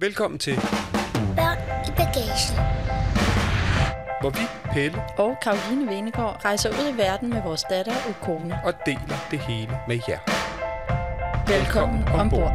Velkommen til, Børn i bagagen. hvor vi, Pelle, og Karoline Venegård rejser ud i verden med vores datter og kone. og deler det hele med jer. Velkommen ombord.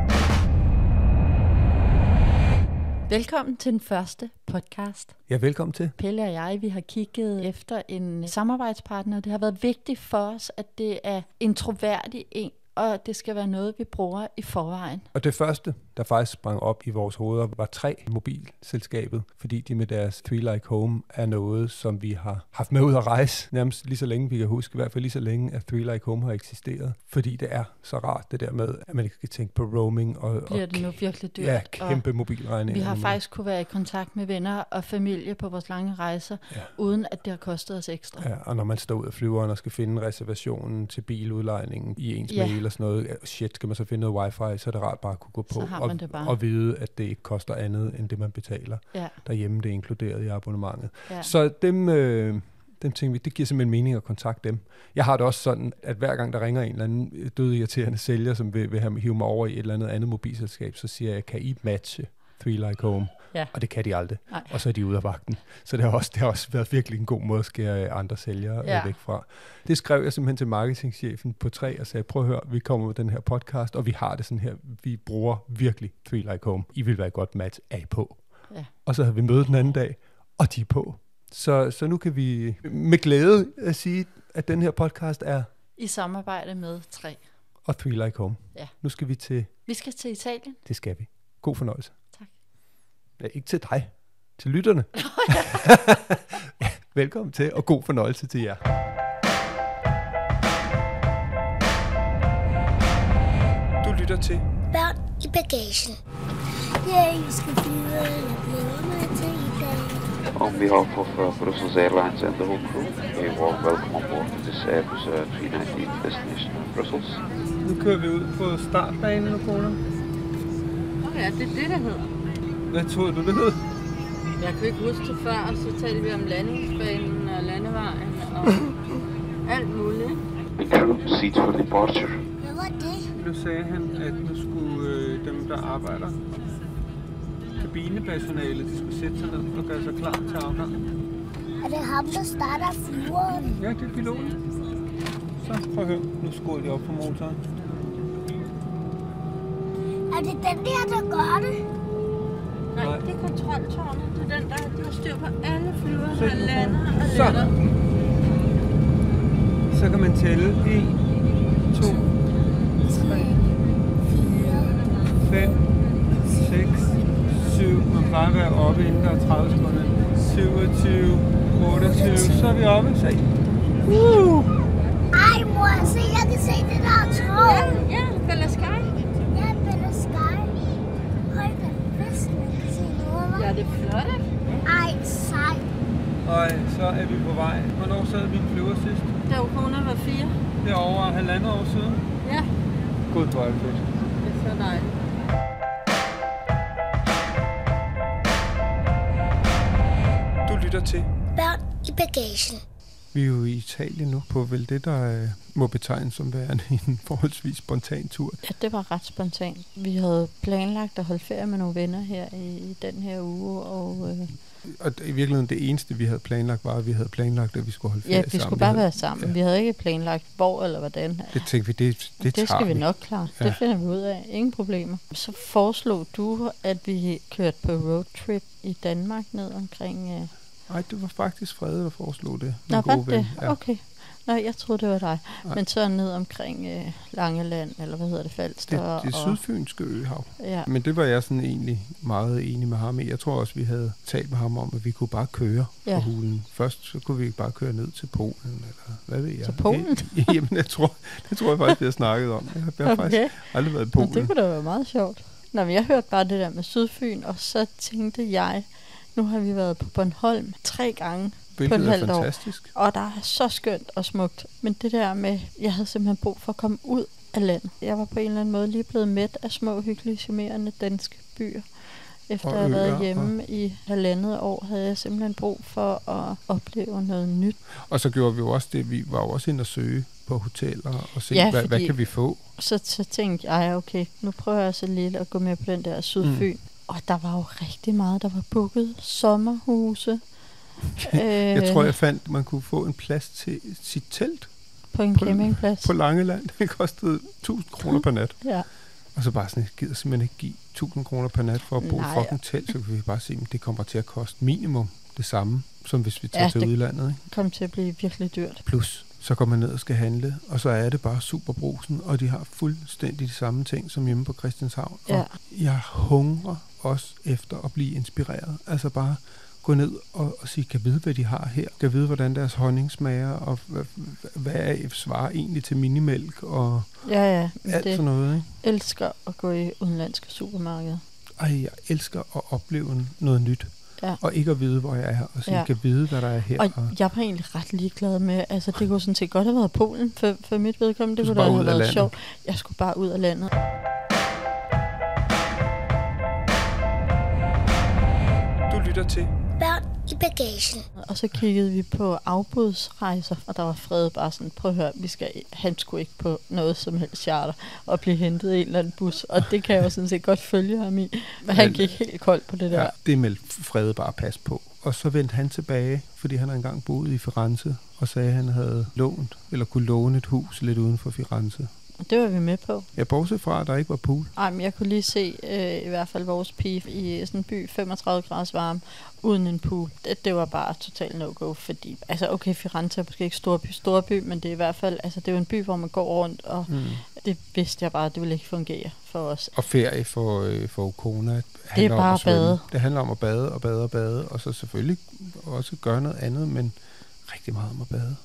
Velkommen til den første podcast. Ja, velkommen til. Pelle og jeg, vi har kigget efter en samarbejdspartner. Det har været vigtigt for os, at det er en troværdig en, og det skal være noget, vi bruger i forvejen. Og det første, der faktisk sprang op i vores hoveder, var tre mobilselskabet, fordi de med deres Three Like Home er noget, som vi har haft med ud at rejse, nærmest lige så længe vi kan huske, i hvert fald lige så længe, at Three Like Home har eksisteret. Fordi det er så rart, det der med, at man ikke skal tænke på roaming og, Bliver og det nu virkelig dyrt? ja, og kæmpe mobilregninger. vi har faktisk kunne være i kontakt med venner og familie på vores lange rejser, Ja. uden at det har kostet os ekstra. Ja, og når man står ud af flyveren og skal finde reservationen til biludlejningen i ens Ja. mail og sådan noget, shit, skal man så finde noget wifi, så er det rart bare at kunne gå på Har og, man det bare. og vide, at det ikke koster andet, end det man betaler Ja, derhjemme. Det er inkluderet i abonnementet. ja. Så dem, øh, dem tænker vi, det giver simpelthen mening at kontakte dem. Jeg har det også sådan, at hver gang der ringer en eller anden død irriterende sælger, som vil, vil have hive mig over i et eller andet andet mobilselskab, så siger jeg, kan I matche Three Like Home? Ja. Og det kan de aldrig. Nej. Og så er de ude af vagten. Så det har også, det har også været virkelig en god måde at skære andre sælgere Ja. ja. væk fra. Det skrev jeg simpelthen til marketingchefen på 3 og sagde, prøv at høre, vi kommer med den her podcast, og vi har det sådan her, vi bruger virkelig Three Like Home. I vil være et godt match af på. Ja. Og så havde vi mødet den anden dag, og de er på. Så, så nu kan vi med glæde at sige, at den her podcast er I samarbejde med tre. og Three Like Home. Ja. Nu skal vi til, Vi skal til Italien. det skal vi. God fornøjelse. Ja, ikke til dig, til lytterne. ja, velkommen til, og god fornøjelse til jer. Du lytter til Børn i bagagen. I skal flyve, jeg glæder mig til i dag. On behalf of uh, Brussels Airlines and the whole crew, a warm welcome on board this Airbus uh, 319 destination Brussels. Nu kører vi ud på startbanen nu, kone. Nå ja, det er det, der hedder. Hvad tror du, det hed? Jeg kan ikke huske det før, og så talte vi om landingsbanen og landevejen og alt muligt. Crew, seat for departure. Hvad var det? Nu sagde han, at nu skulle øh, dem, der arbejder, kabinepersonalet, de skulle sætte sig ned og gøre sig klar til afgang. Er det ham, der starter flyveren? Ja, det er piloten. Så prøv at høre. Nu skruer de op på motoren. Er det den der, der gør det? Nej, Nej. det er kontroltårnet. Det er den, der de har styr på alle flyver, Så- der lander og Så. letter. Så kan man tælle 1, 2, 3, 5, 6, 7. Man plejer at være oppe inden der er 30 sekunder. 27, 28. Så er vi oppe. Se. Uh! Ej, mor, se, jeg kan se det der tog. Ja, Bella Sky. Ja, Bella Sky. Hold da fest, man kan se hva'? det er flot, ikke? Ej, sej. Og så er vi på vej. Hvornår sad vi en flyver sidst? Da corona var fire. Det er over halvandet år siden. Ja, Gud, hvor er det fedt. det er så dejligt. Du lytter til Børn i bagagen. Vi er jo i Italien nu på vel det, der øh, må betegnes som værende en forholdsvis spontan tur. Ja, det var ret spontant. Vi havde planlagt at holde ferie med nogle venner her i, i den her uge, og øh, Og i virkeligheden det eneste, vi havde planlagt, var, at vi havde planlagt, at vi skulle holde ferie ja, sammen. vi skulle bare havde, være sammen. ja. Vi havde ikke planlagt, hvor eller hvordan. Det tænkte vi, det, det, det skal vi nok klare. Ja. Det finder vi ud af. Ingen problemer. Så foreslog du, at vi kørte på roadtrip i Danmark ned omkring... Øh... Nej, det var faktisk Frede, der foreslog det. Nå, var det? ven. Ja. Okay. Nej, jeg troede, det var dig. Nej. Men så ned omkring øh, Langeland, eller hvad hedder det, Falster. Det, det og, sydfynske øhav. Ja, Men det var jeg sådan egentlig meget enig med ham i. Jeg tror også, vi havde talt med ham om, at vi kunne bare køre Ja. på hulen. Først så kunne vi bare køre ned til Polen, eller hvad ved jeg. Til Polen? Jamen, jeg tror, det tror jeg faktisk, vi har snakket om. Jeg jeg har faktisk okay. aldrig været i Nå, Polen. det kunne da være meget sjovt. Nå, men jeg hørte bare det der med Sydfyn, og så tænkte jeg, nu har vi været på Bornholm tre gange, Hvilket et er halvt år. fantastisk. og der er så skønt og smukt. Men det der med, jeg havde simpelthen brug for at komme ud af landet. Jeg var på en eller anden måde lige blevet mæt af små, hyggelige, charmerende danske byer. Efter Og at have været hjemme i halvandet år, havde jeg simpelthen brug for at opleve noget nyt. Og så gjorde vi jo også det, vi var jo også inde og søge på hoteller og se, Ja, hvad, hvad kan vi få? Så, så tænkte jeg, okay, nu prøver jeg så lidt at gå med på den der Sydfyn. Mm. Og der var jo rigtig meget, der var booket. Sommerhuse. øh, Jeg tror, jeg fandt, man kunne få en plads til sit telt På en på- campingplads. på Langeland. Det kostede 1000 kroner per nat. Ja. Og så bare sådan, jeg gider simpelthen ikke give 1000 kroner per nat for at bo i fucking telt, så kan vi bare se, at det kommer til at koste minimum det samme, som hvis vi tager Ja, til det- udlandet. Ikke? kom til at blive virkelig dyrt. Plus, så går man ned og skal handle, og så er det bare superbrusen, og de har fuldstændig de samme ting som hjemme på Christianshavn. Ja. Og jeg hungrer også efter at blive inspireret. Altså bare gå ned og, og sige, kan vide, hvad de har her. Kan vide, hvordan deres honning smager, og hvad, hvad er, svarer egentlig til minimælk, og Ja, ja. alt det sådan noget. Ikke? elsker at gå i udenlandske supermarkeder. Ej, jeg elsker at opleve noget nyt. Ja. Og ikke at vide, hvor jeg er, og sige, Ja. kan vide, hvad der er her. Og jeg var egentlig ret ligeglad med, altså det kunne sådan set godt have været Polen for, for mit vedkommende. Det kunne da have været landet. sjovt. Jeg skulle bare ud af landet. Lytter til Børn i bagagen. Og så kiggede vi på afbudsrejser, og der var Frede bare sådan, prøv at høre, vi skal, han skulle ikke på noget som helst charter og blive hentet i en eller anden bus. Og det kan jeg jo sådan set godt følge ham i. Men han gik helt kold på det der. Ja, det meldte Frede bare pas på. Og så vendte han tilbage, fordi han havde engang boet i Firenze, og sagde, at han havde lånt, eller kunne låne et hus lidt uden for Firenze. Det var vi med på. Jeg bortset fra, at der ikke var pool. Ej, men jeg kunne lige se øh, i hvert fald vores pige i sådan en by, 35 grader varme, uden en pool. Det, det var bare totalt no-go, fordi, altså okay, Firenze er måske ikke storby, storby, men det er i hvert fald, altså det er jo en by, hvor man går rundt, og Mm. det vidste jeg bare, det ville ikke fungere for os. Og ferie for, øh, for Ukona handler bare om at bade. Det handler om at bade og bade og bade, og så selvfølgelig også gøre noget andet, men rigtig meget om at bade.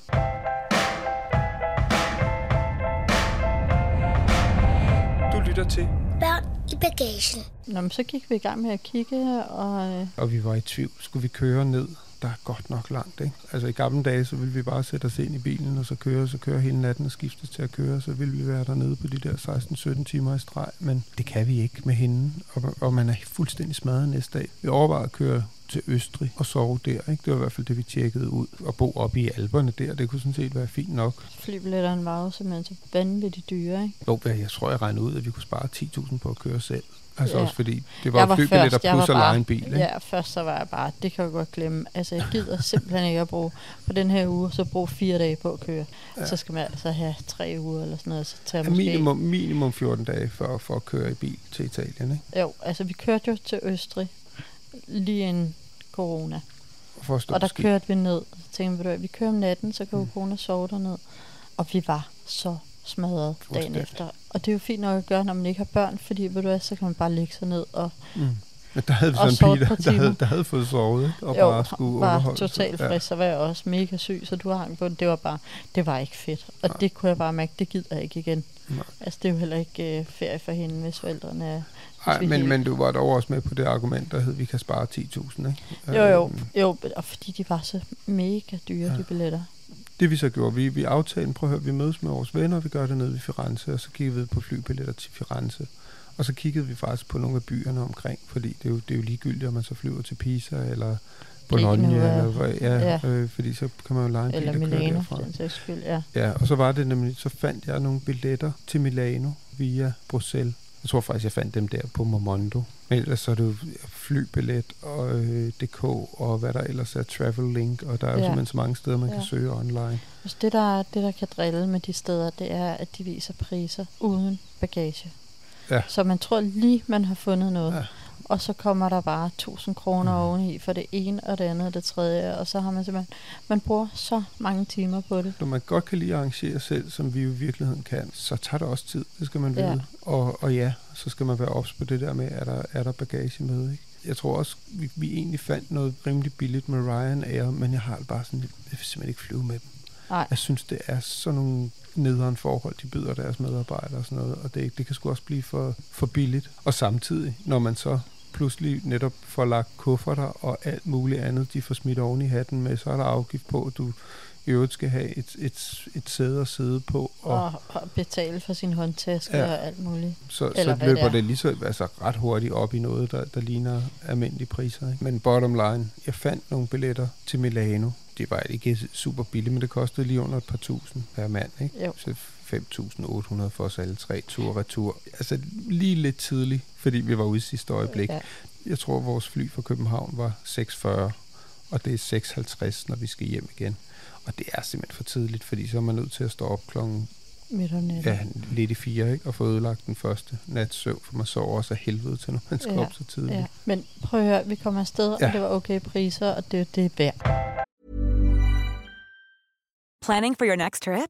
Du lytter til Børn i bagagen. Nå, men så gik vi i gang med at kigge, og øh, Og vi var i tvivl. Skulle vi køre ned? Der er godt nok langt, ikke? Altså i gamle dage, så ville vi bare sætte os ind i bilen, og så køre, så køre hele natten og skiftes til at køre. Så ville vi være dernede på de der 16-17 timer i streg. Men det kan vi ikke med hende, og, og man er fuldstændig smadret næste dag. Vi overvejede at køre til Østrig og sove der, ikke? Det var i hvert fald det, vi tjekkede ud. Og bo oppe i alberne der, det kunne sådan set være fint nok. flybilletterne var jo simpelthen så vanvittigt dyre, ikke? Jo, jeg tror, jeg regnede ud, at vi kunne spare 10.000 på at køre selv. Altså Ja. også fordi, det var, jeg var flybilletter først, plus at lege en bil, ikke? Ja, først så var jeg bare, det kan jeg godt glemme. Altså, jeg gider simpelthen ikke at bruge på den her uge, så bruge fire dage på at køre. Ja. Så skal man altså have tre uger eller sådan noget, så tager Ja, måske... minimum, minimum 14 dage for, for at køre i bil til Italien, ikke? Jo, altså vi kørte jo til Østrig lige en corona. For at stå Og der på ski. kørte vi ned, og så tænkte vi, ved du vi kører om natten, så kan mm. corona sove derned. Og vi var så smadret dagen efter. Og det er jo fint nok at gøre, når man ikke har børn, fordi ved du hvad, så kan man bare lægge sig ned og Mm. Men der havde vi sådan en pige, der, der, havde, der havde fået sovet, ikke? Og jo, bare skulle var underholde totalt frisk, så var jeg også mega syg, så du hang på den. Det var bare, det var ikke fedt. Og Nej. det kunne jeg bare mærke, det gider jeg ikke igen. Nej. Altså, det er jo heller ikke øh, ferie for hende, hvis forældrene er... Nej, men, men du var dog også med på det argument, der hed, at vi kan spare 10.000, ikke? Jo, jo, Øhm, jo, og fordi de var så mega dyre, Ja. de billetter. Det vi så gjorde, vi, vi aftalte, prøv at høre, vi mødes med vores venner, vi gør det nede i Firenze, og så kiggede vi på flybilletter til Firenze. Og så kiggede vi faktisk på nogle af byerne omkring, fordi det er jo, det er jo ligegyldigt, om man så flyver til Pisa, eller Bologna, eller, ja, Ja. Øh, fordi så kan man jo lege en bil, Eller Milano, derfra. den skyld, ja. Ja, og så var det nemlig, så fandt jeg nogle billetter til Milano via Bruxelles. Jeg tror faktisk, jeg fandt dem der på Momondo. Men ellers så er det jo flybillet og øh, DK og hvad der ellers er, Travel Link, og der er jo Ja. simpelthen så mange steder, man. Ja. kan søge online. Altså det, der, det, der kan drille med de steder, det er, at de viser priser uden bagage. Ja. Så man tror lige, man har fundet noget. Ja. Og så kommer der bare 1000 kroner Mm. oveni for det ene og det andet og det tredje, og så har man simpelthen, man bruger så mange timer på det. Når man godt kan lide at arrangere selv, som vi jo i virkeligheden kan, så tager det også tid, det skal man Ja. vide. Og, og ja, så skal man være ops på det der med, er der, er der bagage med, ikke? Jeg tror også, vi, vi egentlig fandt noget rimelig billigt med Ryanair, men jeg har bare sådan jeg vil simpelthen ikke flyve med dem. Nej, Jeg synes, det er sådan nogle nederen forhold, de byder deres medarbejdere og sådan noget, og det, det kan sgu også blive for, for billigt. Og samtidig, når man så pludselig netop får lagt kufferter og alt muligt andet, de får smidt oven i hatten med, så er der afgift på, at du i øvrigt skal have et, et, et sæde at sidde på, og, og, og betale for sin håndtaske Ja. og alt muligt. så, eller så løber det det lige så altså, ret hurtigt op i noget, der, der ligner almindelige priser. Ikke? Men bottom line, jeg fandt nogle billetter til Milano. Det var ikke super billigt, men det kostede lige under et par tusind per mand. Ikke? Jo. Så 5.800 for os alle tre tur og retur. Altså lige lidt tidligt, fordi vi var ude sidste øjeblik. Ja. Jeg tror, vores fly fra København var 6.40, og det er 6.50, når vi skal hjem igen. Og det er simpelthen for tidligt, fordi så er man nødt til at stå op klokken Midt om natten. ja, lidt i fire, ikke? og få ødelagt den første nats søvn, for man sover også af helvede til, når man skal Ja, op så tidligt. Ja. Men prøv at høre, vi kommer afsted, Ja. og det var okay priser, og det, det er værd. Planning for your next trip?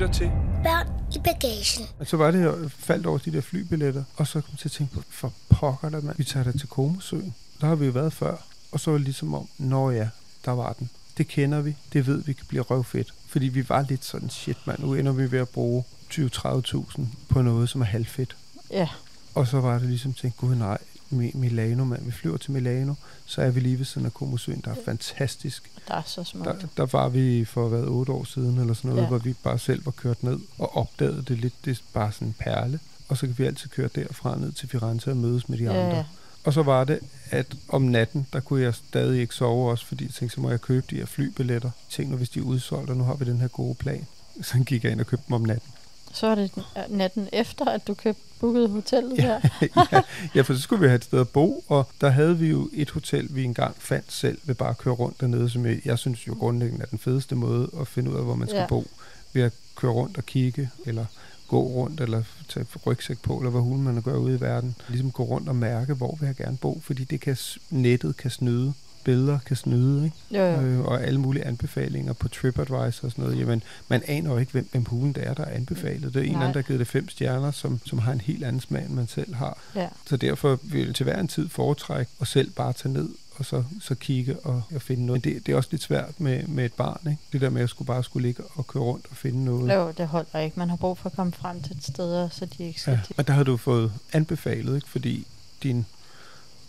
Lytter til. Børn i bagagen. Og så var det, jeg faldt over de der flybilletter, og så kom jeg til at tænke på, for pokker da, mand. Vi tager da til Komosøen. Der har vi jo været før. Og så var det ligesom om, nå ja, der var den. Det kender vi. Det ved vi kan blive røvfedt. Fordi vi var lidt sådan, shit mand, nu ender vi ved at bruge 20-30.000 på noget, som er halvfedt. Ja, Og så var det ligesom tænkt, gud nej, Milano, mand. Vi flyver til Milano, så er vi lige ved siden af Komosøen, der er fantastisk. der er så smukt. Der, der var vi for hvad, otte år siden, eller sådan noget, ja. Hvor vi bare selv var kørt ned og opdagede det lidt. Det er bare sådan en perle. Og så kan vi altid køre derfra ned til Firenze og mødes med de Ja, andre. Og så var det, at om natten, der kunne jeg stadig ikke sove også, fordi jeg tænkte, så må jeg købe de her flybilletter. Tænk nu, hvis de er udsolgt, og nu har vi den her gode plan. Så gik jeg ind og købte dem om natten. Så var det øh, natten efter, at du købte booket hotellet der. ja, ja, for så skulle vi have et sted at bo, og der havde vi jo et hotel, vi engang fandt selv ved bare at køre rundt dernede, som jeg, jeg synes jo grundlæggende er den fedeste måde at finde ud af, hvor man skal ja. Ja. bo. Ved at køre rundt og kigge, eller gå rundt, eller tage rygsæk på, eller hvad hulen man gør ude i verden. Ligesom gå rundt og mærke, hvor vil jeg gerne bo, fordi det kan, nettet kan snyde. Billeder kan snyde, ikke? Jo, jo. Øh, og alle mulige anbefalinger på TripAdvisor og sådan noget. Jamen, man aner jo ikke, hvem, hvem hulen det er, der er anbefalet. Det er en eller anden, der har givet det fem stjerner, som, som har en helt anden smag, end man selv har. Ja. Så derfor vil jeg til hver en tid foretrække og selv bare tage ned og så, så kigge og, og finde noget. Men det, det er også lidt svært med, med et barn, ikke? Det der med, at jeg skulle bare skulle ligge og køre rundt og finde noget. Jo, det holder ikke. Man har brug for at komme frem til et sted, så de ikke skal... Ja, Ja. men der har du fået anbefalet, ikke? Fordi din,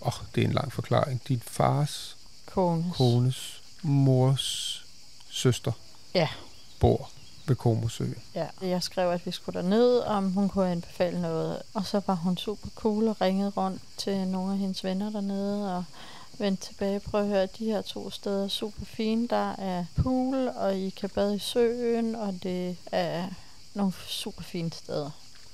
åh, oh, det er en lang forklaring, din fars Kones. kones mors søster Ja. bor ved Komosø. Ja, jeg skrev, at vi skulle derned, om hun kunne anbefale noget. Og så var hun super cool og ringede rundt til nogle af hendes venner dernede og vendte tilbage. Prøv at høre, de her to steder er super fine. Der er pool, og I kan bade i søen, og det er nogle super fine steder.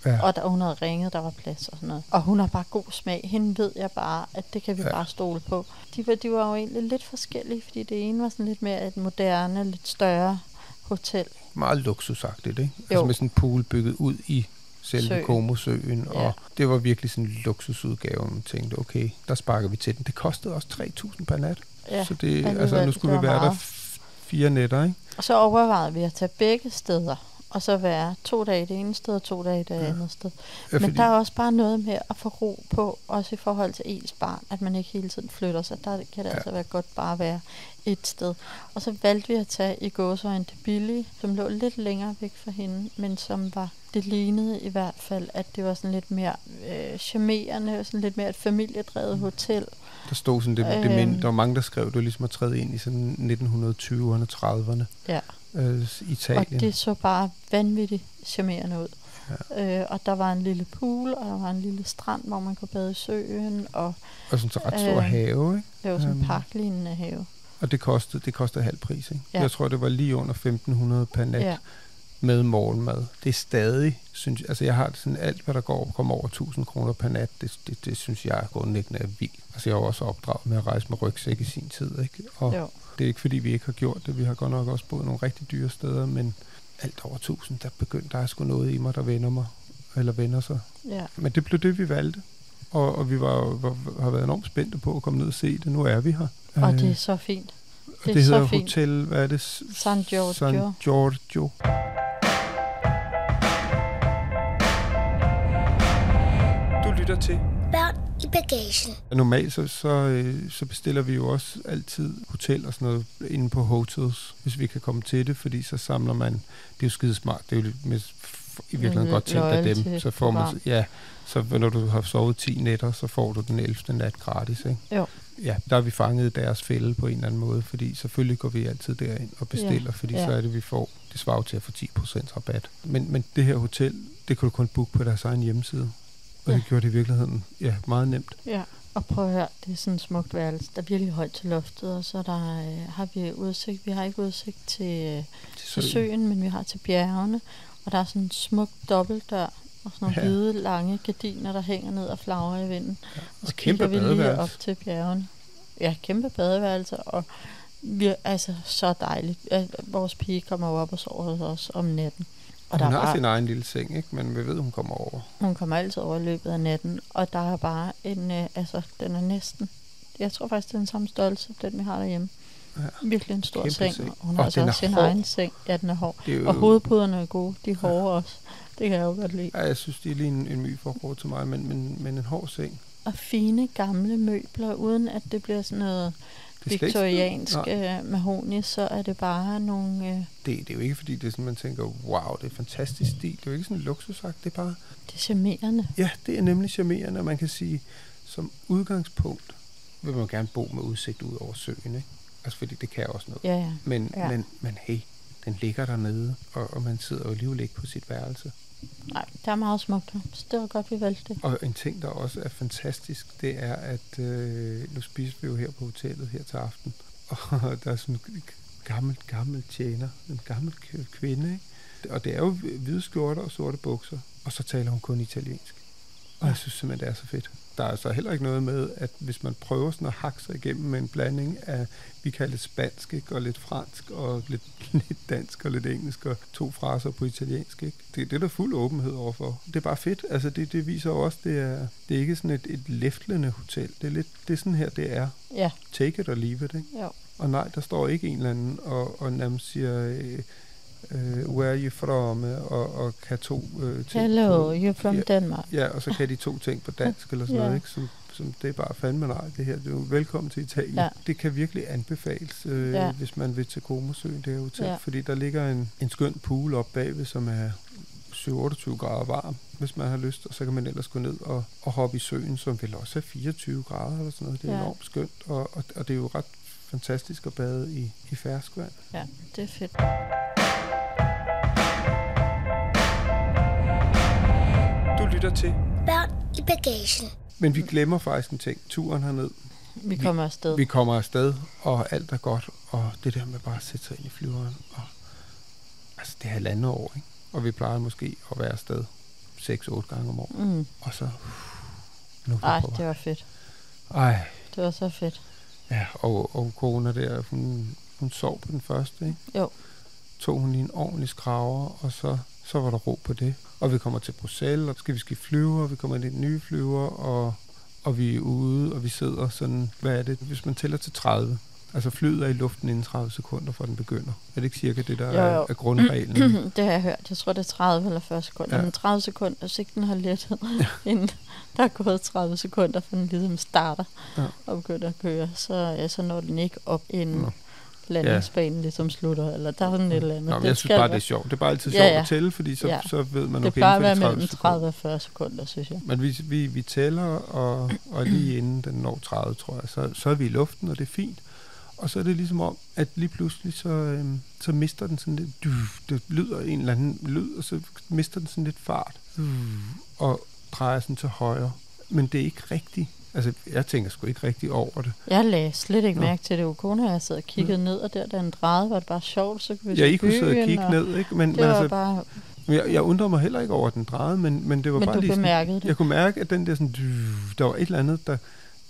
Ja. Og der, hun havde ringet, der var plads og sådan noget. Og hun har bare god smag. Hende ved jeg bare, at det kan vi Ja. bare stole på. De var, de var jo egentlig lidt forskellige, fordi det ene var sådan lidt mere et moderne, lidt større hotel. Meget luksusagtigt, ikke? Altså Jo. med sådan en pool bygget ud i selve Søen. Komosøen, Ja. og det var virkelig sådan en luksusudgave, man tænkte, okay, der sparker vi til den. Det kostede også 3.000 per nat, Ja, så det, altså nu skulle det vi være der meget. f- fire nætter, ikke? Og så overvejede vi at tage begge steder, og så være to dage det ene sted og to dage det andet sted. Ja, Men der er også bare noget med at få ro på, også i forhold til ens barn, at man ikke hele tiden flytter sig. Der kan det ja. altså være godt bare at være et sted. Og så valgte vi at tage i gåsøjne det billige, som lå lidt længere væk fra hende, men som var, det lignede i hvert fald, at det var sådan lidt mere øh, charmerende, sådan lidt mere et familiedrevet hotel. Der stod sådan, det, det Øhm. mind, der var mange, der skrev, det var ligesom at træde ind i sådan 1920'erne, 30'erne, Ja. Øh, Italien. Og det så bare vanvittigt charmerende ud. Ja. Øh, og der var en lille pool, og der var en lille strand, hvor man kunne bade i søen, og og sådan en ret stor øh, have, ikke? det var sådan en Øhm. parklignende have. Og det kostede, det kostede halv pris, ikke? Ja. Jeg tror, det var lige under 1.500 per nat Ja. med morgenmad. Det er stadig, synes altså jeg har sådan, alt hvad der går, kommer over 1000 kroner per nat, det, det, det synes jeg grundlæggende er vildt. Altså jeg har også opdraget med at rejse med rygsæk i sin tid, ikke? Og Jo. Det er ikke fordi, vi ikke har gjort det. Vi har godt nok også boet nogle rigtig dyre steder, men alt over 1000, der begyndte der er sgu noget i mig, der vender mig, eller vender sig. Ja. Men det blev det, vi valgte. Og, og vi var, var, har været enormt spændte på at komme ned og se det. Nu er vi her. Og Øh, det er så fint. og Det, det er hedder så fint. Hotel, hvad er det? San Giorgio. San Giorgio. Du lytter til. Børn i bagagen. Normalt så, så, øh, så bestiller vi jo også altid hotel og sådan noget inde på hotels, hvis vi kan komme til det, fordi så samler man, det er jo skide smart, det er jo lidt med, i virkeligheden Mm, godt tænkt af dem, så får man, ja, så når du har sovet 10 nætter, så får du den 11. nat gratis, ikke? Jo. Ja, der har vi fanget i deres fælde på en eller anden måde, fordi selvfølgelig går vi altid derind og bestiller, Ja, fordi ja. så er det, vi får, det svarer til at få 10% rabat. Men, men det her hotel, det kunne du kun booke på deres egen hjemmeside. Og Ja. det gjorde det i virkeligheden ja, meget nemt. Ja, og prøv at høre, det er sådan et smukt værelse. Der er virkelig højt til loftet, og så der, øh, har vi udsigt. Vi har ikke udsigt til, øh, til søen. søen, men vi har til bjergene. Og der er sådan en smuk dobbeltdør, og sådan nogle Ja. hvide, lange gardiner, der hænger ned og flagrer i vinden. Ja. Og så kæmpe kigger vi lige op til bjergene. Ja, kæmpe badeværelse, og vi er altså så dejligt. Vores pige kommer op og sover hos os om natten. Og hun der er har bare, sin egen lille seng, ikke? men vi ved, hun kommer over. hun kommer altid over i løbet af natten, og der er bare en, øh, altså den er næsten, jeg tror faktisk, det er den samme størrelse, den vi har derhjemme. Ja. Virkelig en stor Kæmpe seng. seng. Hun Og har altså også sin hård. egen seng. Ja, den er hård. Det er jo- Og hovedpuderne er gode. De er hårde også. Det kan jeg jo godt lide. Ja, jeg synes, det er lige en, en my for til mig, men, men, men en hård seng. Og fine gamle møbler, uden at det bliver sådan noget Viktoriansk øh, mahoni, så er det bare nogle... Øh, Det, det er jo ikke, fordi det er sådan, man tænker, wow, det er fantastisk stil. Det er jo ikke sådan en luksusagt, det er bare... det er charmerende. Ja, det er nemlig charmerende, og man kan sige, som udgangspunkt vil man gerne bo med udsigt ud over søen, ikke? Altså, fordi det kan også noget. Ja, ja. Men, Ja. men, men hey, den ligger dernede, og, og man sidder jo alligevel ikke på sit værelse. Nej, der er meget smukt her. Så det var godt, vi valgte det. Og en ting, der også er fantastisk, det er, at øh, nu spiser vi jo her på hotellet her til aften, og der er sådan en gammel, gammel tjener, en gammel kvinde, ikke? og det er jo hvide skjorter og sorte bukser, og så taler hun kun italiensk. Og jeg synes simpelthen, det er så fedt. Der er altså heller ikke noget med, at hvis man prøver sådan at hakke sig igennem med en blanding af, vi kalder det spansk, ikke? og lidt fransk, og lidt, lidt dansk og lidt engelsk, og to fraser på italiensk. Ikke? Det, det er der fuld åbenhed overfor. Det er bare fedt. Altså, det, det viser også, det er, det er ikke sådan et, et læftlende hotel. Det er, lidt, det er sådan her, det er. Ja. Take it or leave it. Ikke? Jo. Og nej, der står ikke en eller anden og, og nærmest siger, øh, øh, where are you from, og, og kan to øh, ting Hello, you're from ja, Denmark. Ja, og så kan de to ting på dansk eller sådan Ja. noget, ikke? Som, som det er bare fandme nej, det her. Det er jo velkommen til Italien. Ja. Det kan virkelig anbefales, øh, Ja. hvis man vil til Komosøen, det her hotel. Ja. Fordi der ligger en, en skøn pool op bagved, som er 27 grader varm, hvis man har lyst. Og så kan man ellers gå ned og, og hoppe i søen, som vil også er 24 grader eller sådan noget. Det er Ja. enormt skønt, og, og, og det er jo ret fantastisk at bade i, i ferskvand. Ja, det er fedt. Lytter til. Børn i bagagen. Men vi glemmer faktisk en ting. Turen herned. Vi kommer afsted. Vi kommer afsted, og alt er godt. Og det der med bare at sætte sig ind i flyveren. Og, altså, det er halvandet år, ikke? Og vi plejer måske at være afsted 6-8 gange om året. Mm. Og så... Nu er Ej, det var fedt. Ej, Det var så fedt. ja, og, og corona der, hun, hun sov på den første, ikke? Jo. tog hun lige en ordentlig skraver, og så, så var der ro på det. Og vi kommer til Bruxelles, og så skal vi skifte flyver, og vi kommer ind i nye flyver, og, og vi er ude, og vi sidder sådan, hvad er det, hvis man tæller til 30, Altså flyet er i luften inden 30 sekunder, fra den begynder. Er det ikke cirka det, der Jo, er, jo. er grundreglen? det har jeg hørt. Jeg tror, det er 30 eller 40 sekunder. Ja. Ja. Men 30 sekunder, hvis ikke den har lettet, inden der er gået 30 sekunder, for den ligesom starter Ja. og begynder at køre, så, ja, så når den ikke op, inden Nå. Landingsbanen ligesom slutter, eller der er sådan et eller andet. Nå, men jeg synes bare, det er være- sjovt. Det er bare altid Ja, sjovt ja. at tælle, fordi så, Ja. så ved man Det okay, plejer at inden være mellem 30 30 og 40 sekunder, synes jeg. Men vi, vi, vi tæller, og, og lige inden den når 30, tror jeg, så, så er vi i luften, og det er fint. Og så er det ligesom om, at lige pludselig, så, øhm, så mister den sådan lidt, du, det lyder en eller anden lyd, og så mister den sådan lidt fart, og drejer sådan til højre. Men det er ikke rigtigt. Altså, jeg tænker sgu ikke rigtig over det. Jeg lagde slet ikke Nå. mærke til det. Ukona og jeg sad og kiggede ned, og der, da den drejede, var det bare sjovt. Så kunne vi Jeg se ikke kunne sidde og kigge ned, ikke? Men, Det men var altså, bare, jeg, jeg undrer mig heller ikke over, at den drejede, men, men det var men bare du lige sådan, det. Jeg kunne mærke, at den der sådan, der var et eller andet, der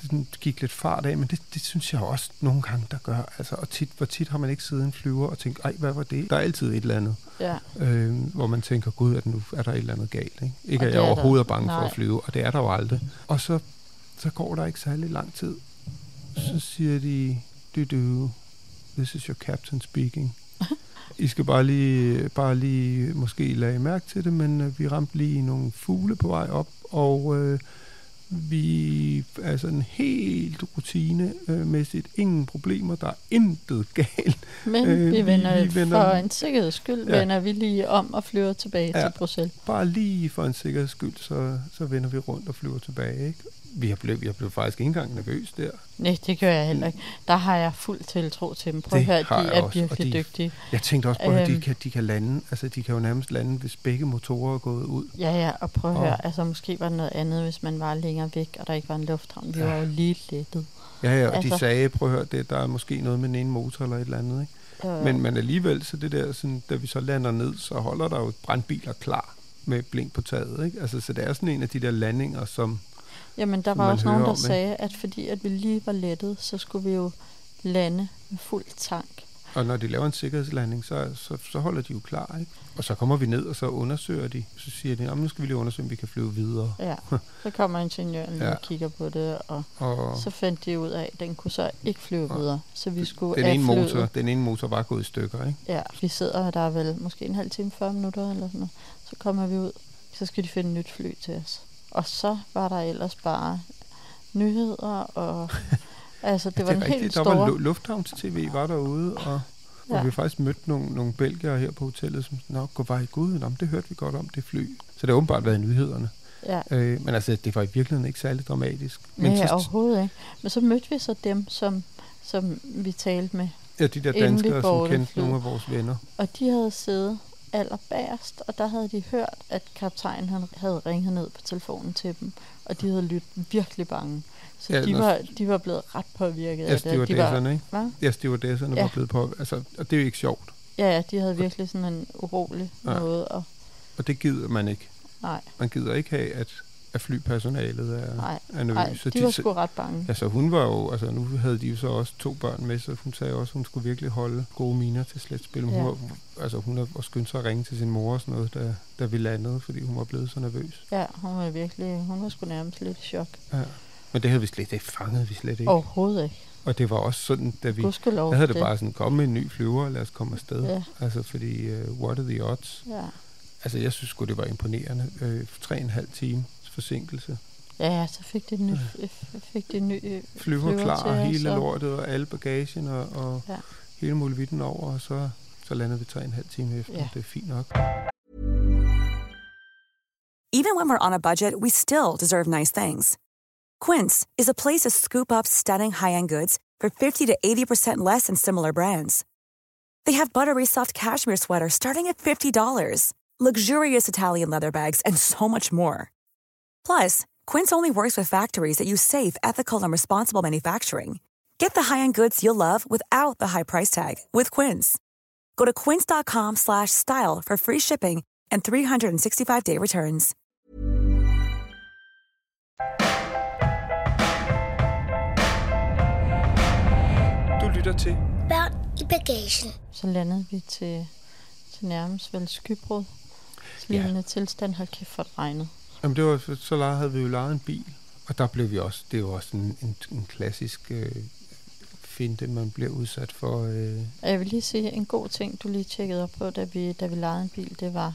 sådan gik lidt fart af, men det, det synes jeg også nogle gange, der gør. Altså, og tit, hvor tit har man ikke siddet i en flyver og tænkt, ej, hvad var det? Der er altid et eller andet, Ja. øh, hvor man tænker, gud, at nu er der et eller andet galt. Ikke, ikke Og at jeg er der. overhovedet er bange for Nej. at flyve, og det er der jo aldrig. Og så, så går der ikke særlig lang tid. Så siger de, du, du, this is your captain speaking. I skal bare lige, bare lige måske lade mærke til det, men øh, vi ramte lige nogle fugle på vej op, og øh, vi er sådan helt rutinemæssigt. Ingen problemer, der er intet galt. Men Øh, vi, vi- vender, vi vender- for en sikkerheds skyld, Ja. vender vi lige om og flyver tilbage ja. til Bruxelles. Bare lige for en sikkerheds skyld, så, så vender vi rundt og flyver tilbage. Ikke? Vi har blevet, jeg blev faktisk ikke engang nervøs der. Nej, det gør jeg heller ikke. Der har jeg fuld tiltro til dem. Prøv Det at høre, de er også, og virkelig de- dygtige. Jeg tænkte også på, at de Øhm. kan, de kan lande. Altså, de kan jo nærmest lande, hvis begge motorer er gået ud. Ja, ja, og prøv at Og- høre, altså måske var det noget andet, hvis man var længere væk, og der ikke var en lufthavn. Vi Ja. var jo lige lettet. Ja, ja, og altså. de sagde, prøv at høre, det, der er måske noget med den ene motor eller et eller andet. Ikke? Øh, Men, men alligevel, så det der, sådan, da vi så lander ned, så holder der jo brandbiler klar med blink på taget. Ikke? Altså, så det er sådan en af de der landinger, som... Jamen, der var også nogen, der sagde, at fordi at vi lige var lettet, så skulle vi jo lande med fuld tank. Og når de laver en sikkerhedslanding, så, så, så holder de jo klar. Ikke? Og så kommer vi ned, og så undersøger de. Så siger de, "Nå, nu skal vi lige undersøge, om vi kan flyve videre. Ja, så kommer ingeniøren Ja. og kigger på det, og Og så fandt de ud af, at den kunne så ikke flyve videre. Så vi skulle den ene, motor, den ene motor var gået i stykker. Ikke? Ja, vi sidder der er vel måske en halv time, 40 minutter eller sådan noget. Så kommer vi ud, så skal de finde et nyt fly til os. Og så var der ellers bare nyheder, og altså det var en er helt rigtigt. Der stor... var lu- lufthavns-tv var derude, og, og Ja. vi har faktisk mødt nogle, nogle belgere her på hotellet, som Nå, gå vej gud, Nå, det hørte vi godt om, det fly. Så det har åbenbart været i nyhederne. Ja, Øh, men altså, det var i virkeligheden ikke særlig dramatisk. Men Nej, så, overhovedet ikke. Men så mødte vi så dem, som, som vi talte med. ja, de der vi danskere, som kendte nogle af vores venner. Og de havde siddet allerbærst, og der havde de hørt, at kaptajnen han havde ringet ned på telefonen til dem. Og de havde lyttet virkelig bange. Så Ja, ja, de, var, de var blevet ret påvirket Ja, af det. De var, ikke? Hva? Ja, stewardesserne Ja. var blevet på. Altså, og det er jo ikke sjovt. Ja, ja, de havde virkelig sådan en urolig Ja. ja. måde. Og, Og det gider man ikke. nej, Man gider ikke have, at, at flypersonalet er, nej, er nej, nervøs. Så de var sgu ret bange. Altså hun var jo, altså nu havde de jo så også to børn med, så hun sagde også, at hun skulle virkelig holde gode miner til sletspil. Men Ja. Hun var, altså hun også skyndt sig at ringe til sin mor og sådan noget, da, da vi landede, fordi hun var blevet så nervøs. Ja, hun var virkelig, hun var sgu nærmest lidt i chok. Ja. Men det havde vi slet, det fangede vi slet ikke. Overhovedet ikke. Og det var også sådan, da vi, Gudskelov. der havde det det. bare sådan, kom med en ny flyver, og lad os komme afsted. Ja. Altså fordi, uh, what are the odds? Ja. Altså jeg synes sgu, det var imponerende. Øh, tre og en halv time forsinkelse. ja, ja, så fik de en ny, f- fik de en ny øh, Flyver, flyver klar, til hele og- lortet, og alle bagagen, og, og Ja. hele muligheden over, og så, så landede vi tre en halv time efter. Ja. Det er fint nok. Even when we're on a budget, we still deserve nice things. Quince is a place to scoop up stunning high-end goods for 50 to 80% less than similar brands. They have buttery soft cashmere sweaters starting at $50, luxurious Italian leather bags, and so much more. Plus, Quince only works with factories that use safe, ethical, and responsible manufacturing. Get the high-end goods you'll love without the high price tag with Quince. Go to quince.com slash style for free shipping and 365-day returns. Du lytter til Børn i bagagen. Så landede vi til til nærmest vel skybrud. Lignende ja. tilstand, hold kæft for er det regnede. Jamen det var, så la- havde vi jo lejet en bil, og der blev vi også, det jo også en, en, en klassisk øh, finte, man bliver udsat for. Øh, Jeg vil lige sige, en god ting, du lige tjekkede op på, da vi, da vi lejede en bil, det var,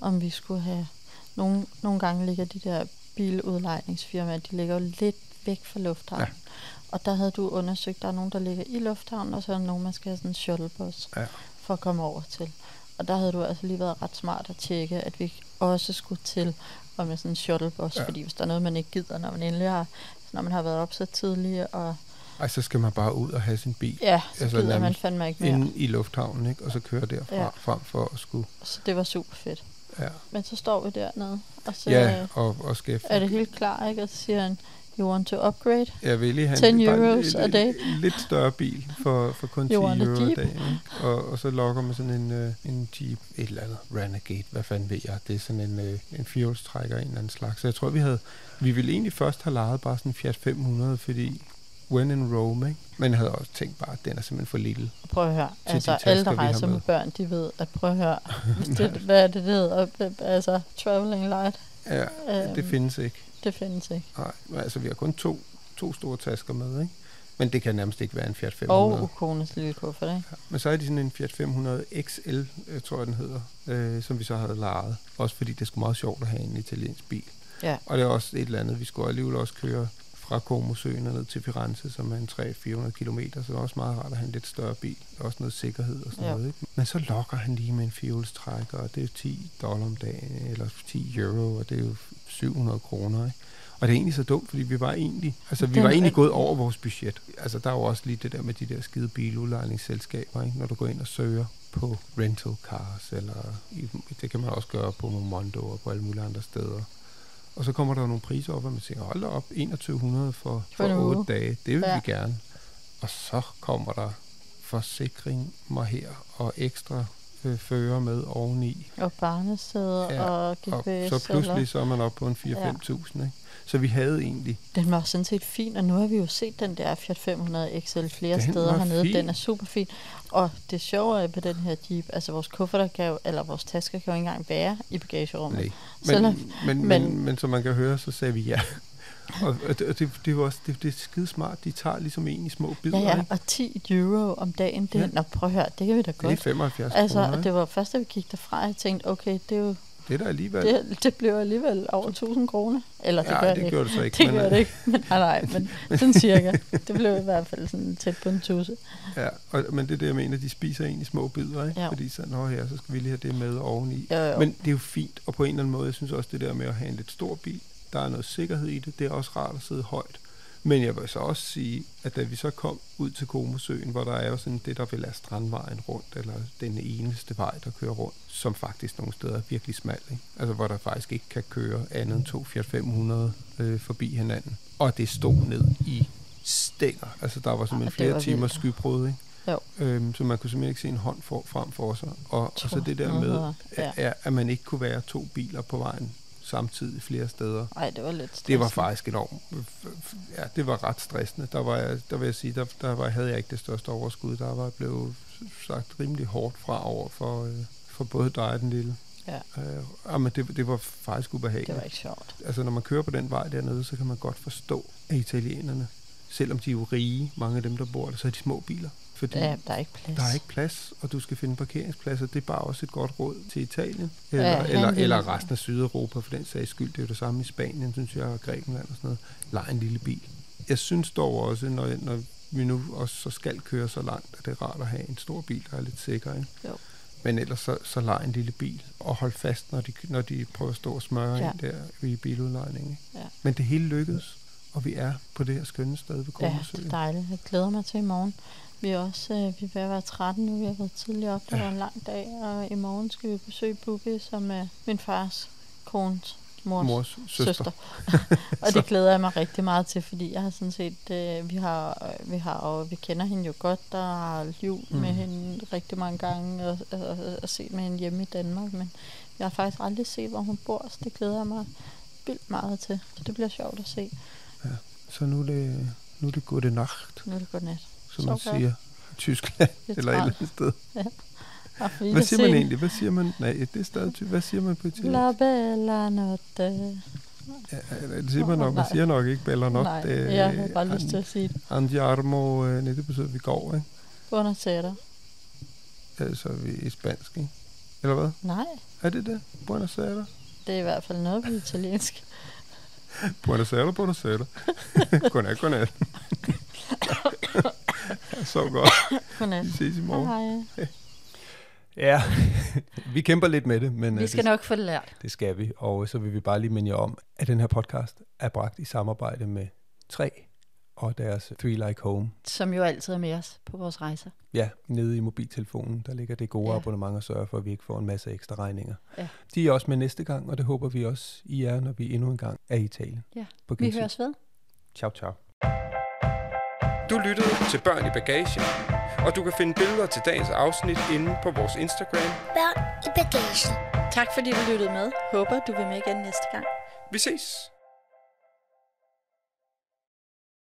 om vi skulle have... Nogle, nogle gange ligger de der biludlejningsfirmaer, de ligger jo lidt væk fra lufthavnen. Ja. Og der havde du undersøgt, der er nogen, der ligger i lufthavnen, og så er der nogen, man skal have sådan en shuttlebus Ja. for at komme over til. Og der havde du altså lige været ret smart at tjekke, at vi også skulle til og med sådan en shuttlebus, Ja. fordi hvis der er noget, man ikke gider, når man endelig har, når man har været op så tidligt, og ej, så skal man bare ud og have sin bil ja, så Altså, gider man fandme ikke mere. inde i lufthavnen, ikke? og så køre derfra, ja. Frem for at skulle... Så det var super fedt. Ja, Men så står vi dernede, og så ja øh, og, og skal... er det helt klar, ikke? Og så siger han, you want to upgrade? Jeg vil lige have 10 en, euros en- a day. en lidt større bil for, for kun 10 You want a euro a dag. Og, og så lokker man sådan en, øh, en Jeep, et eller andet Renegade, hvad fanden ved jeg. Det er sådan en, øh, en firehjulstrækker af en eller anden slags. Så jeg tror, vi havde, vi ville egentlig først have lejet bare sådan en Fiat 500, fordi when in Rome, ikke? Men jeg havde også tænkt bare, at den er simpelthen for lille. Prøv at høre, de altså tasker, alle, der rejser med med. børn, de ved, at prøv at høre, hvis det, hvad er det, det hedder? Altså, traveling light, Ja, Øhm. det findes ikke. Det findes ikke. Nej, altså vi har kun to, to store tasker med, ikke? Men det kan nærmest ikke være en Fiat 500. Og Ukones lille kuffert, ikke? Ja, men så er de sådan en Fiat 500 XL, øh, tror jeg den hedder, øh, som vi så havde lejet. Også fordi det er sgu meget sjovt at have en italiensk bil. Ja. Og det er også et eller andet, vi skulle alligevel også køre fra Comosøen og ned til Firenze, som er en 300-400 km, så det er også meget rart at have en lidt større bil. Også noget sikkerhed og sådan Ja. noget. Ikke? Men så lokker han lige med en fjolstrækker, og det er jo 10 dollar om dagen, eller 10 euro, og det er jo 700 kroner. Ikke? Og det er egentlig så dumt, fordi vi var egentlig, altså vi var egentlig gået over vores budget. Altså der er jo også lige det der med de der skide biludlejningsselskaber, ikke? når du går ind og søger på rental cars, eller det kan man også gøre på Momondo og på alle mulige andre steder. Og så kommer der nogle priser op, og man tænker, hold da op, 2100 for, For for uge. 8 dage, det vil Ja. vi gerne. Og så kommer der forsikring mig her, og ekstra øh, fører med oveni. Og barnesæder Ja, og Og GPS. så pludselig Eller, så er man oppe på en 4-5.000, ikke? Så vi havde egentlig, den var sådan set fin, og nu har vi jo set den der Fiat 500 XL flere Den steder hernede. fin. Den er super fin. Og det sjove er på den her Jeep, altså vores kufferter kan jo, eller vores tasker kan jo ikke engang være i bagagerummet. nej. Selvom- Men, men, men, men- men, men som man kan høre, så sagde vi ja. Og og det, det, det, var også, det, det er skide smart. De tager ligesom en i små bidder, Ja, ja, ikke? og 10 euro om dagen, det, Ja. nå prøv at høre, det kan vi da Det er godt. 75 Altså, kroner, og det var først, da vi gik derfra, jeg tænkte, okay, det, er jo, Det er da alligevel. det, det blev alligevel over 1000 kroner. Eller det ja, gør det, det ikke. gjorde det så ikke. Det men, øh, det ikke, men nej, nej, men sådan cirka. Det blev i hvert fald sådan tæt på en tusse. Ja, og, men det er det, jeg mener, de spiser en i små bidder, ikke? Ja. Fordi så, nå ja, så skal vi lige have det med oveni. Jo, jo. Men det er jo fint, og på en eller anden måde, jeg synes også det der med at have en lidt stor bil, der er noget sikkerhed i det, det er også rart at sidde højt. Men jeg vil så også sige, at da vi så kom ud til Komosøen, hvor der er jo sådan det, der vil er Strandvejen rundt, eller den eneste vej, der kører rundt, som faktisk nogle steder er virkelig smal, ikke? Altså hvor der faktisk ikke kan køre andet end to Fiat 500 øh, forbi hinanden. Og det stod ned i stænger. Altså der var simpelthen det flere timer skybrud, ikke? Jo. Øhm, så man kunne simpelthen ikke se en hånd for, frem for sig. Og, og så det der med, at, ja. at man ikke kunne være to biler på vejen samtidig flere steder. Nej, det var lidt Det var stressende. faktisk enormt. Ja, det var ret stressende. Der, var jeg, der vil jeg sige, der, der var, havde jeg ikke det største overskud. Der var blevet sagt rimelig hårdt fra over for, øh, for både dig og den lille. Ja. Øh, men det, det var faktisk ubehageligt. Det var ikke sjovt. Altså, når man kører på den vej dernede, så kan man godt forstå, at italienerne, selvom de er jo rige, mange af dem, der bor der, så er de små biler. Fordi Ja, der er ikke plads. der er ikke plads, og du skal finde parkeringspladser. Det er bare også et godt råd til Italien. Eller, Ja, ja, eller, eller resten af Sydeuropa, for den sags skyld. Det er jo det samme i Spanien, synes jeg, og Grækenland og sådan noget. Lej en lille bil. Jeg synes dog også, når, når vi nu også så skal køre så langt, at det er rart at have en stor bil, der er lidt sikker. Ikke? Jo. Men ellers så, så lej en lille bil, og hold fast, når de, når de prøver at stå og smøre Ja. ja. ind der i biludlejningen. Ja. Men det hele lykkedes, og vi er på det her skønne sted ved Ja, Kornesøen. det er dejligt. Jeg glæder mig til i morgen. Vi er også øh, vi er ved at være 13 nu. Vi har været tidligt op. Det Ja. var en lang dag. Og i morgen skal vi besøge Bubi, som er min fars kones mors, Mors søster. søster. og det glæder jeg mig rigtig meget til, fordi jeg har sådan set, øh, vi har, øh, vi har, og vi kender hende jo godt, der har jul mm. med hende rigtig mange gange, og, og, og, og set med hende hjemme i Danmark, men jeg har faktisk aldrig set, hvor hun bor, så det glæder jeg mig vildt meget til. Så det bliver sjovt at se. Så nu er det, nu er det gode nacht. Nu er det godt nat. Som man Så godt. siger i Tyskland er eller et eller andet sted. Ja. Og Hvad siger man egentlig? Hvad siger man? Nej, det er stadig ty- Hvad siger man på italiensk? La bella notte. Ja, det siger man nok. Man siger nok ikke Bella Not. Nej, jeg har bare lyst til at sige det. Andiamo, øh, nej, det betyder, vi går, ikke? Buonasera. Ja, så er vi i spansk, ikke? Eller hvad? Nej, Er det det? Buonasera? det er i hvert fald noget på italiensk. Buonasera, buonasera. godnat, godnat. så godt. Godnat. Vi ses i morgen. Hej. Ja, vi kæmper lidt med det, men Vi øh, skal det, nok få det lært. det skal vi. Og så vil vi bare lige minde jer om, at den her podcast er bragt i samarbejde med 3 og deres Three Like Home. Som jo altid er med os på vores rejser. Ja, nede i mobiltelefonen, der ligger det gode ja. Abonnement og sørger for, at vi ikke får en masse ekstra regninger. Ja. De er også med næste gang, og det håber vi også, I er, når vi endnu en gang er i Italien. Ja, På Vi høres ved. Ciao, ciao. Du lyttede til Børn i Bagagen, og du kan finde billeder til dagens afsnit inde på vores Instagram. Børn i bagagen. Tak fordi du lyttede med. Håber du vil med igen næste gang. Vi ses!